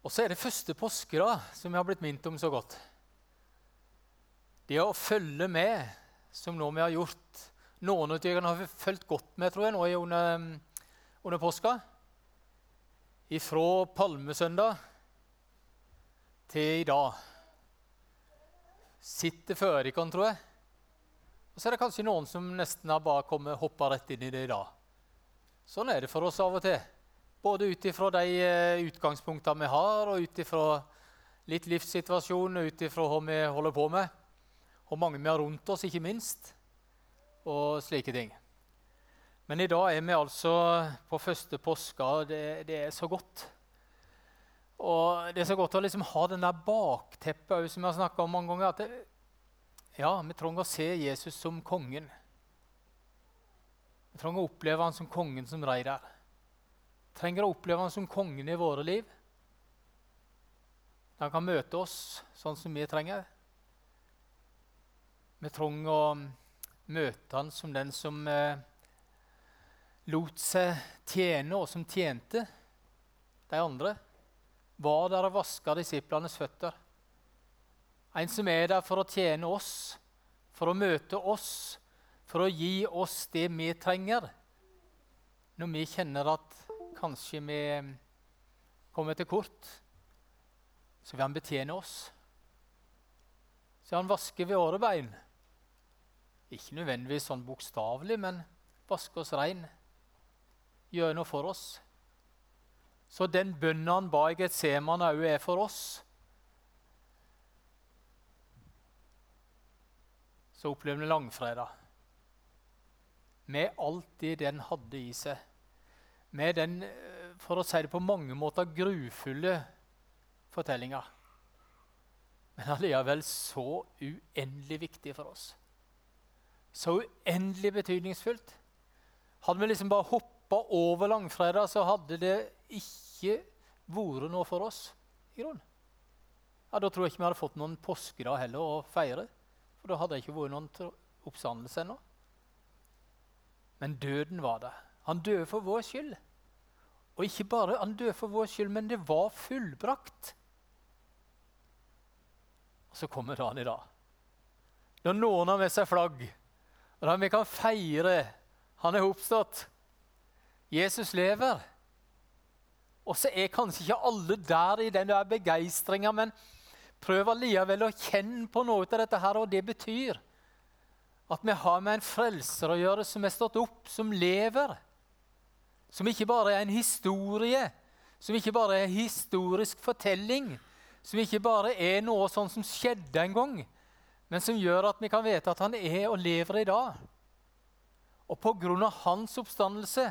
Og så er det første påske da, som jeg har blitt minnet om så godt. Det å følge med, som nå vi har gjort. Noen av dere har fulgt godt med tror jeg, nå under, under påska. Fra palmesøndag til i dag. Sitter før dere, tror jeg. Og så er det kanskje noen som nesten har bare kommet hoppa rett inn i det i dag. Sånn er det for oss av og til. Både ut ifra de eh, utgangspunktene vi har, og ut ifra litt livssituasjon, ut ifra hva vi holder på med. Hvor mange vi har rundt oss, ikke minst. Og slike ting. Men i dag er vi altså på første påske. Det, det er så godt. Og det er så godt å liksom ha den der bakteppet som jeg har snakka om mange ganger. at det, ja, Vi trenger å se Jesus som kongen. Vi trenger å oppleve han som kongen som rei der. Trenger å oppleve han som kongen i våre liv. Han kan møte oss sånn som vi trenger. Vi trenger å møte han som den som eh, lot seg tjene, og som tjente de andre var der og vaska disiplenes føtter. En som er der for å tjene oss, for å møte oss, for å gi oss det vi trenger. Når vi kjenner at kanskje vi kommer til kort, så vil han betjene oss. Så han vasker ved våre bein. Ikke nødvendigvis sånn bokstavelig, men vaske oss rein. Gjøre noe for oss. Så den bønnen han ba i Getsemane, òg er for oss. Så opplever vi langfredag. Med alt det den hadde i seg. Med den, eh, for å si det på mange måter, grufulle fortellinga. Men allikevel så uendelig viktig for oss. Så uendelig betydningsfullt. Hadde vi liksom bare hoppa over langfredag, så hadde det ikke vært noe for oss. i grunn. Ja, Da tror jeg ikke vi hadde fått noen påskedag heller å feire. For da hadde det ikke vært noen oppstandelse ennå. Men døden var der. Han døde for vår skyld. Og ikke bare han døde for vår skyld, men det var fullbrakt. Og så kommer dagen i dag. Når noen har med seg flagg, og da vi kan feire han er oppstått. Jesus lever. Og så er kanskje ikke alle der i den begeistringa, men prøv allikevel å kjenne på noe av dette her, og det betyr at vi har med en frelser å gjøre som er stått opp, som lever. Som ikke bare er en historie, som ikke bare er en historisk fortelling, som ikke bare er noe sånn som skjedde en gang, men som gjør at vi kan vite at han er og lever i dag. Og på grunn av hans oppstandelse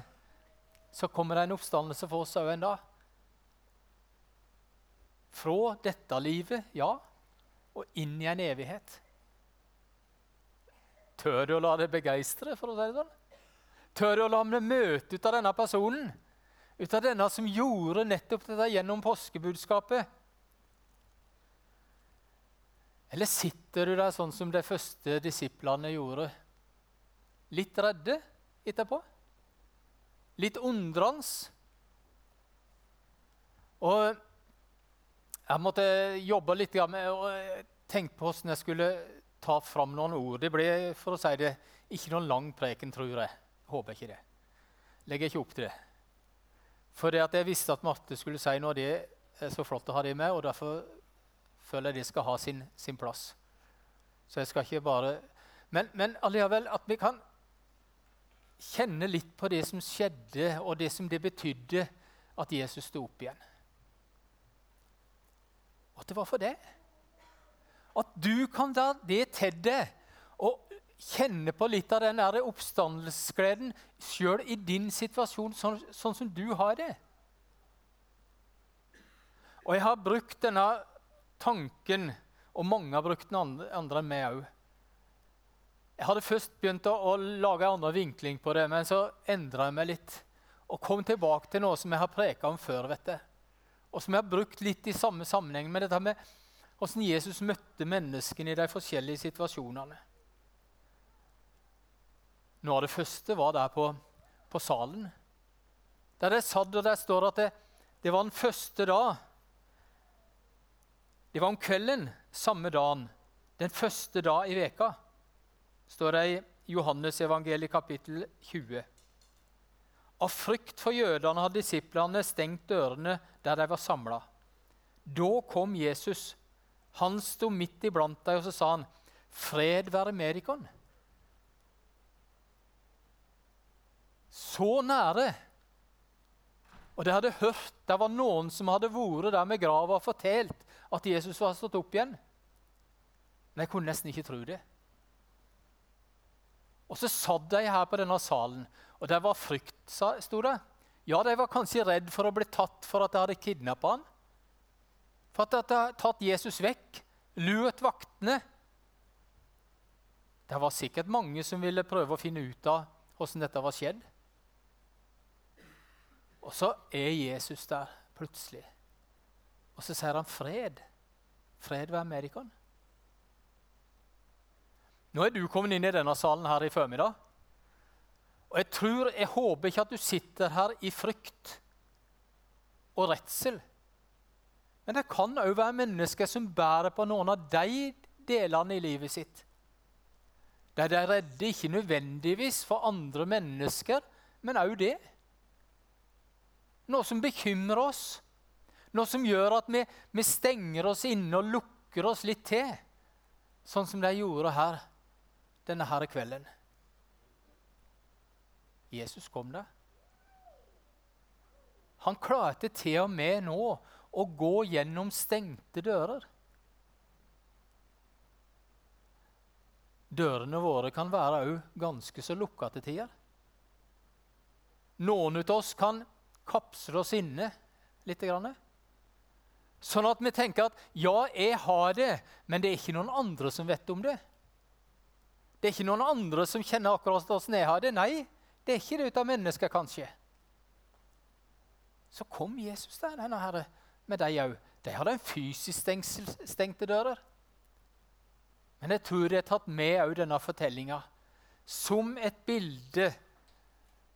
så kommer det en oppstandelse for oss òg en dag. Fra dette livet, ja, og inn i en evighet. Tør du å la deg begeistre, for å si det sånn? Tør du å la meg møte ut av denne personen? Ut av denne som gjorde nettopp dette gjennom påskebudskapet? Eller sitter du der sånn som de første disiplene gjorde? Litt redde etterpå? litt undrende. Og jeg måtte jobbe litt med å tenke på hvordan jeg skulle ta fram noen ord. Det ble for å si det, ikke noen lang preken, tror jeg. Håper ikke det. Legger ikke opp til det. For det at jeg visste at Marte skulle si noe, det er så flott å ha det med. og Derfor føler jeg det skal ha sin, sin plass. Så jeg skal ikke bare Men, men allikevel at vi kan kjenne litt på det som skjedde, og det som det betydde at Jesus sto opp igjen. At det var for det. At du kan ta det til deg kjenne på litt av den oppstandelsesgleden sjøl i din situasjon, sånn, sånn, som du har det. Og jeg har brukt denne tanken, og mange har brukt den andre, andre enn meg òg jeg hadde først begynt å, å lage en annen vinkling på det, men så endra jeg meg litt. Og kom tilbake til noe som jeg har preka om før. vet du. Og som jeg har brukt litt i samme sammenheng med dette med hvordan Jesus møtte menneskene i de forskjellige situasjonene. Noe av det første var der på, på salen. Der det satt, og der står at det, det var den første dag Det var om kvelden samme dagen, den første dag i veka, står det i Johannes evangeliet kapittel 20. Av frykt for jødene hadde disiplene stengt dørene der de var samla. Da kom Jesus. Han sto midt iblant dem, og så sa han, 'Fred være med dere.' Så nære. Og de hadde hørt det var noen som hadde vært der med grava og fortalt at Jesus var stått opp igjen. Men jeg kunne nesten ikke tro det. Og så satt de her på denne salen, og det var frykt, sto det. Ja, de var kanskje redd for å bli tatt for at de hadde kidnappa han. For at de hadde tatt Jesus vekk, lurt vaktene. Det var sikkert mange som ville prøve å finne ut av hvordan dette var skjedd. Og så er Jesus der plutselig. Og så sier han fred. Fred være med dere. Nå er du kommet inn i denne salen her i formiddag. Og jeg tror, jeg håper ikke at du sitter her i frykt og redsel. Men det kan òg være mennesker som bærer på noen av de delene i livet sitt. Der de er redde ikke nødvendigvis for andre mennesker, men òg det. Noe som bekymrer oss. Noe som gjør at vi, vi stenger oss inne og lukker oss litt til. Sånn som de gjorde her denne her kvelden. Jesus kom der. Han klarte til og med nå å gå gjennom stengte dører. Dørene våre kan være òg ganske så lukka til tider. Noen av oss kan kapsle oss inne litt. Sånn at vi tenker at ja, jeg har det, men det er ikke noen andre som vet om det. Det er ikke noen andre som kjenner akkurat hvordan jeg har det. Nei, det er ikke det ut av mennesker, kanskje. Så kom Jesus der, denne herre, med de òg. De hadde en fysisk stengsel, stengte dører. Men jeg tror de har tatt med òg denne fortellinga som et bilde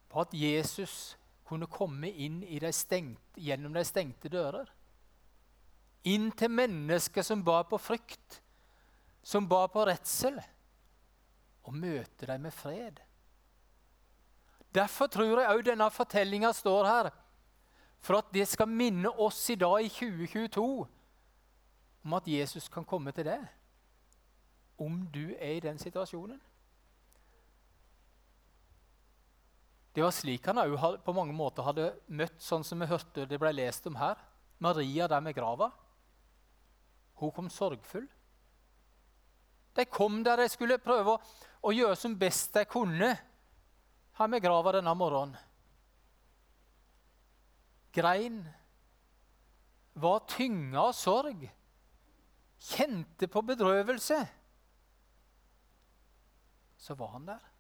på at Jesus kunne komme inn de stengt, gjennom de stengte dører. Inn til mennesker som bar på frykt, som bar på redsel og møte dem med fred. Derfor tror jeg òg denne fortellinga står her. For at det skal minne oss i dag i 2022 om at Jesus kan komme til deg. Om du er i den situasjonen. Det var slik han på mange måter hadde møtt, sånn som vi hørte det ble lest om her. Maria der med grava. Hun kom sorgfull. De kom der de skulle prøve å, å gjøre som best de kunne her med grava denne morgenen. Grein, var tynga av sorg, kjente på bedrøvelse. Så var han der.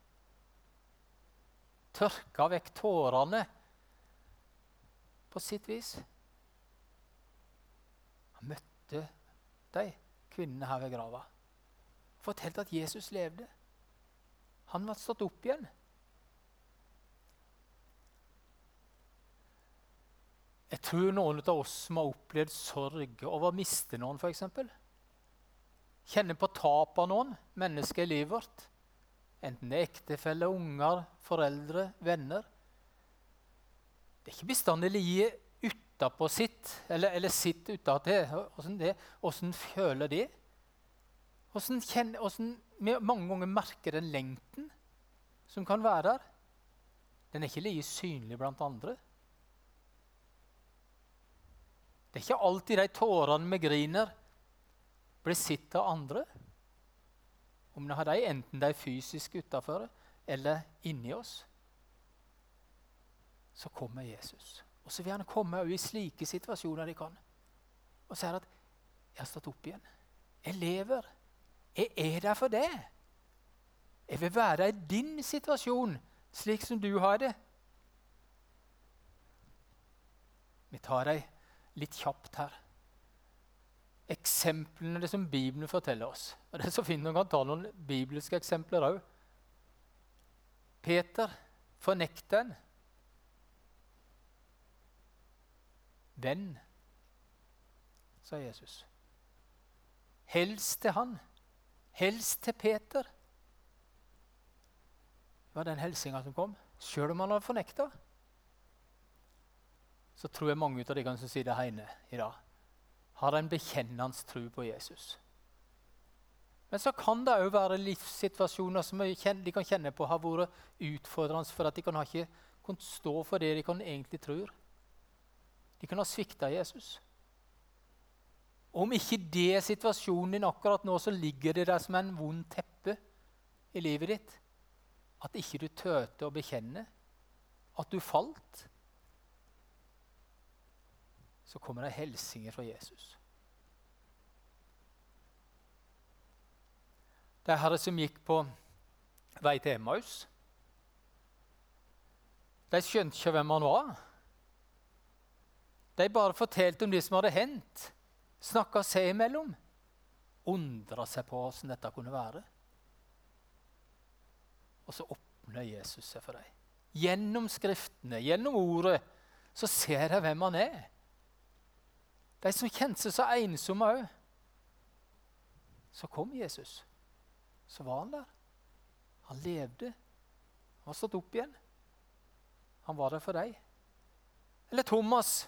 Tørka vekk tårene på sitt vis. Han møtte de kvinnene her ved grava fortalte at Jesus levde. Han var stått opp igjen. Jeg tror noen av oss som har opplevd sorg over å miste noen, f.eks. Kjenner på tap av noen mennesker i livet vårt. Enten det er ektefelle, unger, foreldre, venner. Det er ikke bestandig livet utapå sitt, eller, eller sitt utapå. Åssen føler de? Hvordan, kjenner, hvordan vi mange ganger merker den lengten som kan være der. Den er ikke like synlig blant andre. Det er ikke alltid de tårene vi griner, blir sett av andre. Om vi har de enten de er fysisk utafor eller inni oss. Så kommer Jesus. Og så vil han komme i slike situasjoner de kan. Og sier at 'Jeg har stått opp igjen. Jeg lever.' Jeg er der for det. Jeg vil være i din situasjon, slik som du har det. Vi tar dem litt kjapt her. Eksemplene det som Bibelen forteller oss. Og det er så fint Man kan ta noen bibelske eksempler òg. Peter, fornekteren. Venn, sa Jesus. Helst til han. Helst til Peter. Det var den hilsinga som kom, sjøl om han hadde fornekta. Så tror jeg mange av de som sitter hjemme i dag, har en bekjennende tro på Jesus. Men så kan det òg være livssituasjoner som de kan kjenne på har vært utfordrende for at de kan ikke kan stå for det de kan egentlig tror. De kan ha svikta Jesus. Om ikke det er situasjonen din akkurat nå, så ligger det der som en vond teppe i livet ditt. At ikke du tøte å bekjenne at du falt. Så kommer det hilsener fra Jesus. Det er herre som gikk på vei til Emmaus. De skjønte ikke hvem han var. De bare fortalte om det som hadde hendt, snakka seg imellom. Undra seg på åssen dette kunne være. Og så åpner Jesus seg for dem. Gjennom Skriftene, gjennom Ordet, så ser de hvem han er. De som kjente seg så ensomme òg. Så kom Jesus. Så var han der. Han levde. Han var stått opp igjen. Han var der for deg. Eller Thomas.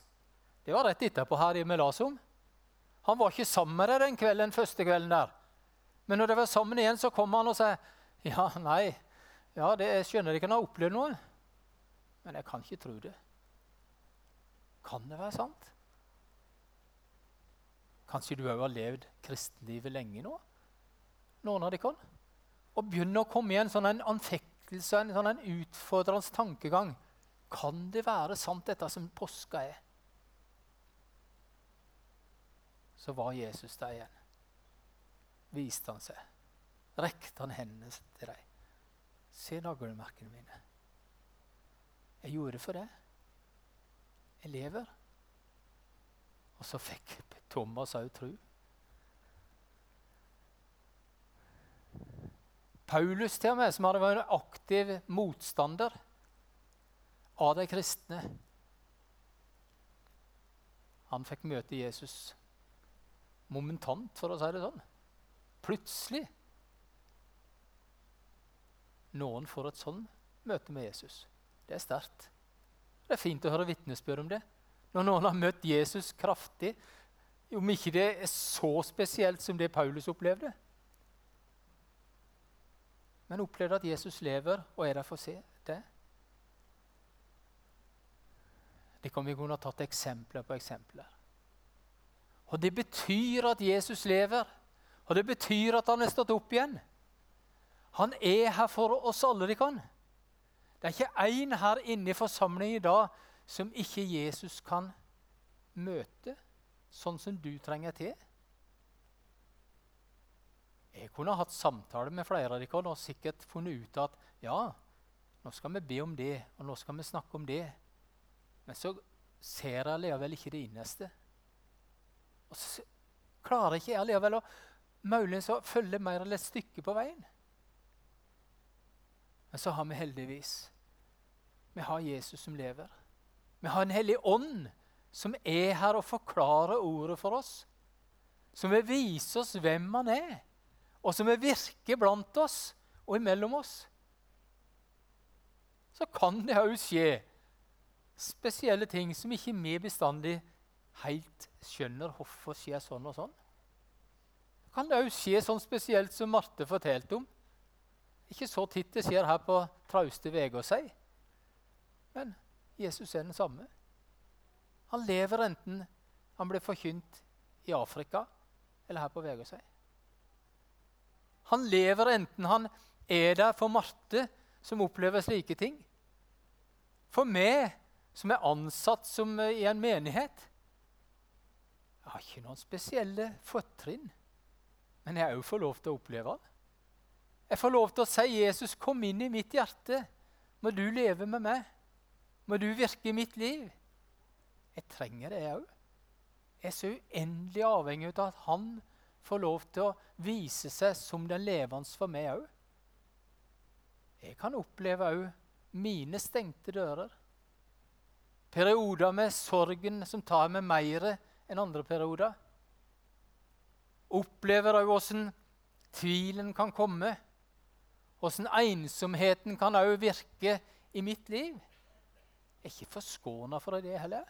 Det var rett etterpå her i Melasom. Han var ikke sammen med deg den kvelden, første kvelden der. Men når de var sammen igjen, så kom han og sa ja, nei, ja, det, jeg skjønner dere kan har opplevd noe, men jeg kan ikke tro det. Kan det være sant? Kanskje du òg har levd kristenlivet lenge nå? Noen av dere? Og begynner å komme i en sånn en anfektelse, en sånn en utfordrende tankegang. Kan det være sant, dette som påska er? Så var Jesus der igjen. Viste han seg. Rekte han hendene til dem. Se naglemerkene mine. Jeg gjorde det for det. Jeg lever. Og så fikk Thomas òg tro. Paulus, til og med, som hadde vært en aktiv motstander av de kristne Han fikk møte Jesus momentant, for å si det sånn. Plutselig. Noen får et sånn møte med Jesus. Det er sterkt. Det er fint å høre vitnesbyrd om det. Når noen har møtt Jesus kraftig, om ikke det er så spesielt som det Paulus opplevde. Men opplevde at Jesus lever og er der for å se det. Det kan vi kunne ha tatt eksempler på eksempler. Og det betyr at Jesus lever, og det betyr at han er stått opp igjen. Han er her for oss alle de kan. Det er ikke én her inne i forsamlingen i dag som ikke Jesus kan møte sånn som du trenger til. Jeg kunne hatt samtale med flere av dere og sikkert funnet ut at ja, nå skal vi be om det, og nå skal vi snakke om det. Men så ser jeg allikevel ikke det innerste. Og så klarer ikke jeg allikevel å muligens følge mer eller et stykke på veien. Men så har vi heldigvis Vi har Jesus som lever. Vi har en hellig ånd som er her og forklarer ordet for oss. Som vil vise oss hvem han er, og som vil virke blant oss og imellom oss. Så kan det òg skje spesielle ting som ikke vi bestandig helt skjønner hvorfor skjer sånn og sånn. Kan det òg skje sånn spesielt som Marte fortalte om? Ikke så titt det skjer her på trauste Vegårshei. Men Jesus er den samme. Han lever enten han ble forkynt i Afrika eller her på Vegårshei. Han lever enten han er der for Marte, som opplever slike ting. For meg, som er ansatt som, i en menighet, jeg har ikke noen spesielle fortrinn, men jeg òg får lov til å oppleve det. Jeg får lov til å si 'Jesus, kom inn i mitt hjerte'. Må du leve med meg. Må du virke i mitt liv. Jeg trenger det, jeg òg. Jeg er så uendelig avhengig av at han får lov til å vise seg som den levende for meg òg. Jeg kan oppleve òg mine stengte dører. Perioder med sorgen som tar meg mer enn andre perioder. Opplever òg åssen tvilen kan komme. Åssen ensomheten kan òg virke i mitt liv. Er ikke forskåna for det heller.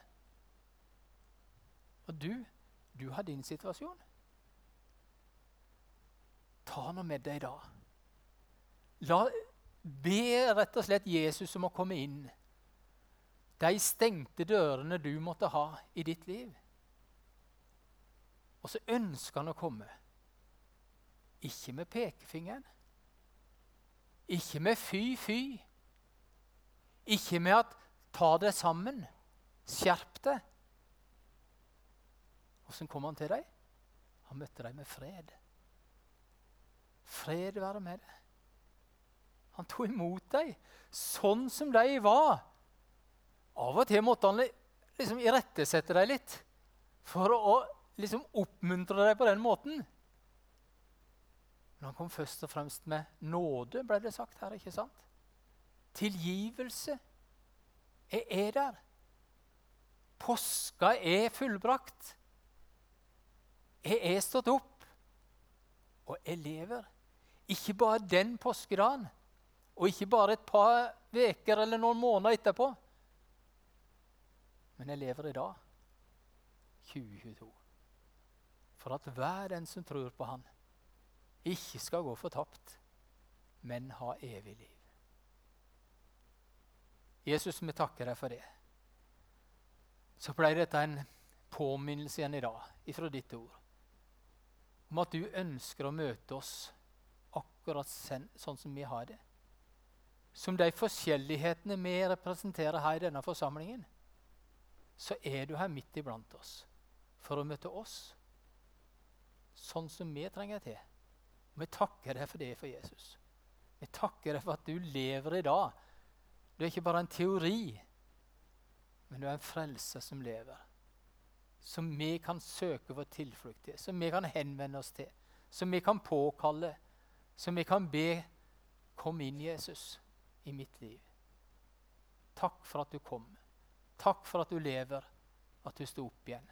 Og du, du har din situasjon. Ta nå med deg da. La, be rett og slett Jesus om å komme inn. De stengte dørene du måtte ha i ditt liv. Og så ønsker han å komme. Ikke med pekefingeren. Ikke med fy-fy. Ikke med at 'ta det sammen', skjerp deg. Åssen kom han til deg? Han møtte deg med fred. Fred være med deg. Han tok imot deg sånn som de var. Av og til måtte han liksom irettesette deg litt for å liksom oppmuntre deg på den måten. Men han kom først og fremst med nåde, ble det sagt her. ikke sant? Tilgivelse. Jeg er der. Påska er fullbrakt. Jeg er stått opp, og jeg lever. Ikke bare den påskedagen, og ikke bare et par uker eller noen måneder etterpå. Men jeg lever i dag, 2022, for at hver den som tror på Han, ikke skal gå fortapt, men ha evig liv. Jesus, vi takker deg for det. Så ble dette en påminnelse igjen i dag ifra ditt ord om at du ønsker å møte oss akkurat sånn som vi har det. Som de forskjellighetene vi representerer her i denne forsamlingen, så er du her midt iblant oss for å møte oss sånn som vi trenger til. Vi takker deg for det for Jesus. Vi takker deg for at du lever i dag. Du er ikke bare en teori, men du er en frelser som lever. Som vi kan søke vår tilflukt til, som vi kan henvende oss til. Som vi kan påkalle, som vi kan be Kom inn, Jesus, i mitt liv. Takk for at du kom. Takk for at du lever, at du sto opp igjen.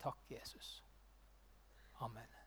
Takk, Jesus. Amen.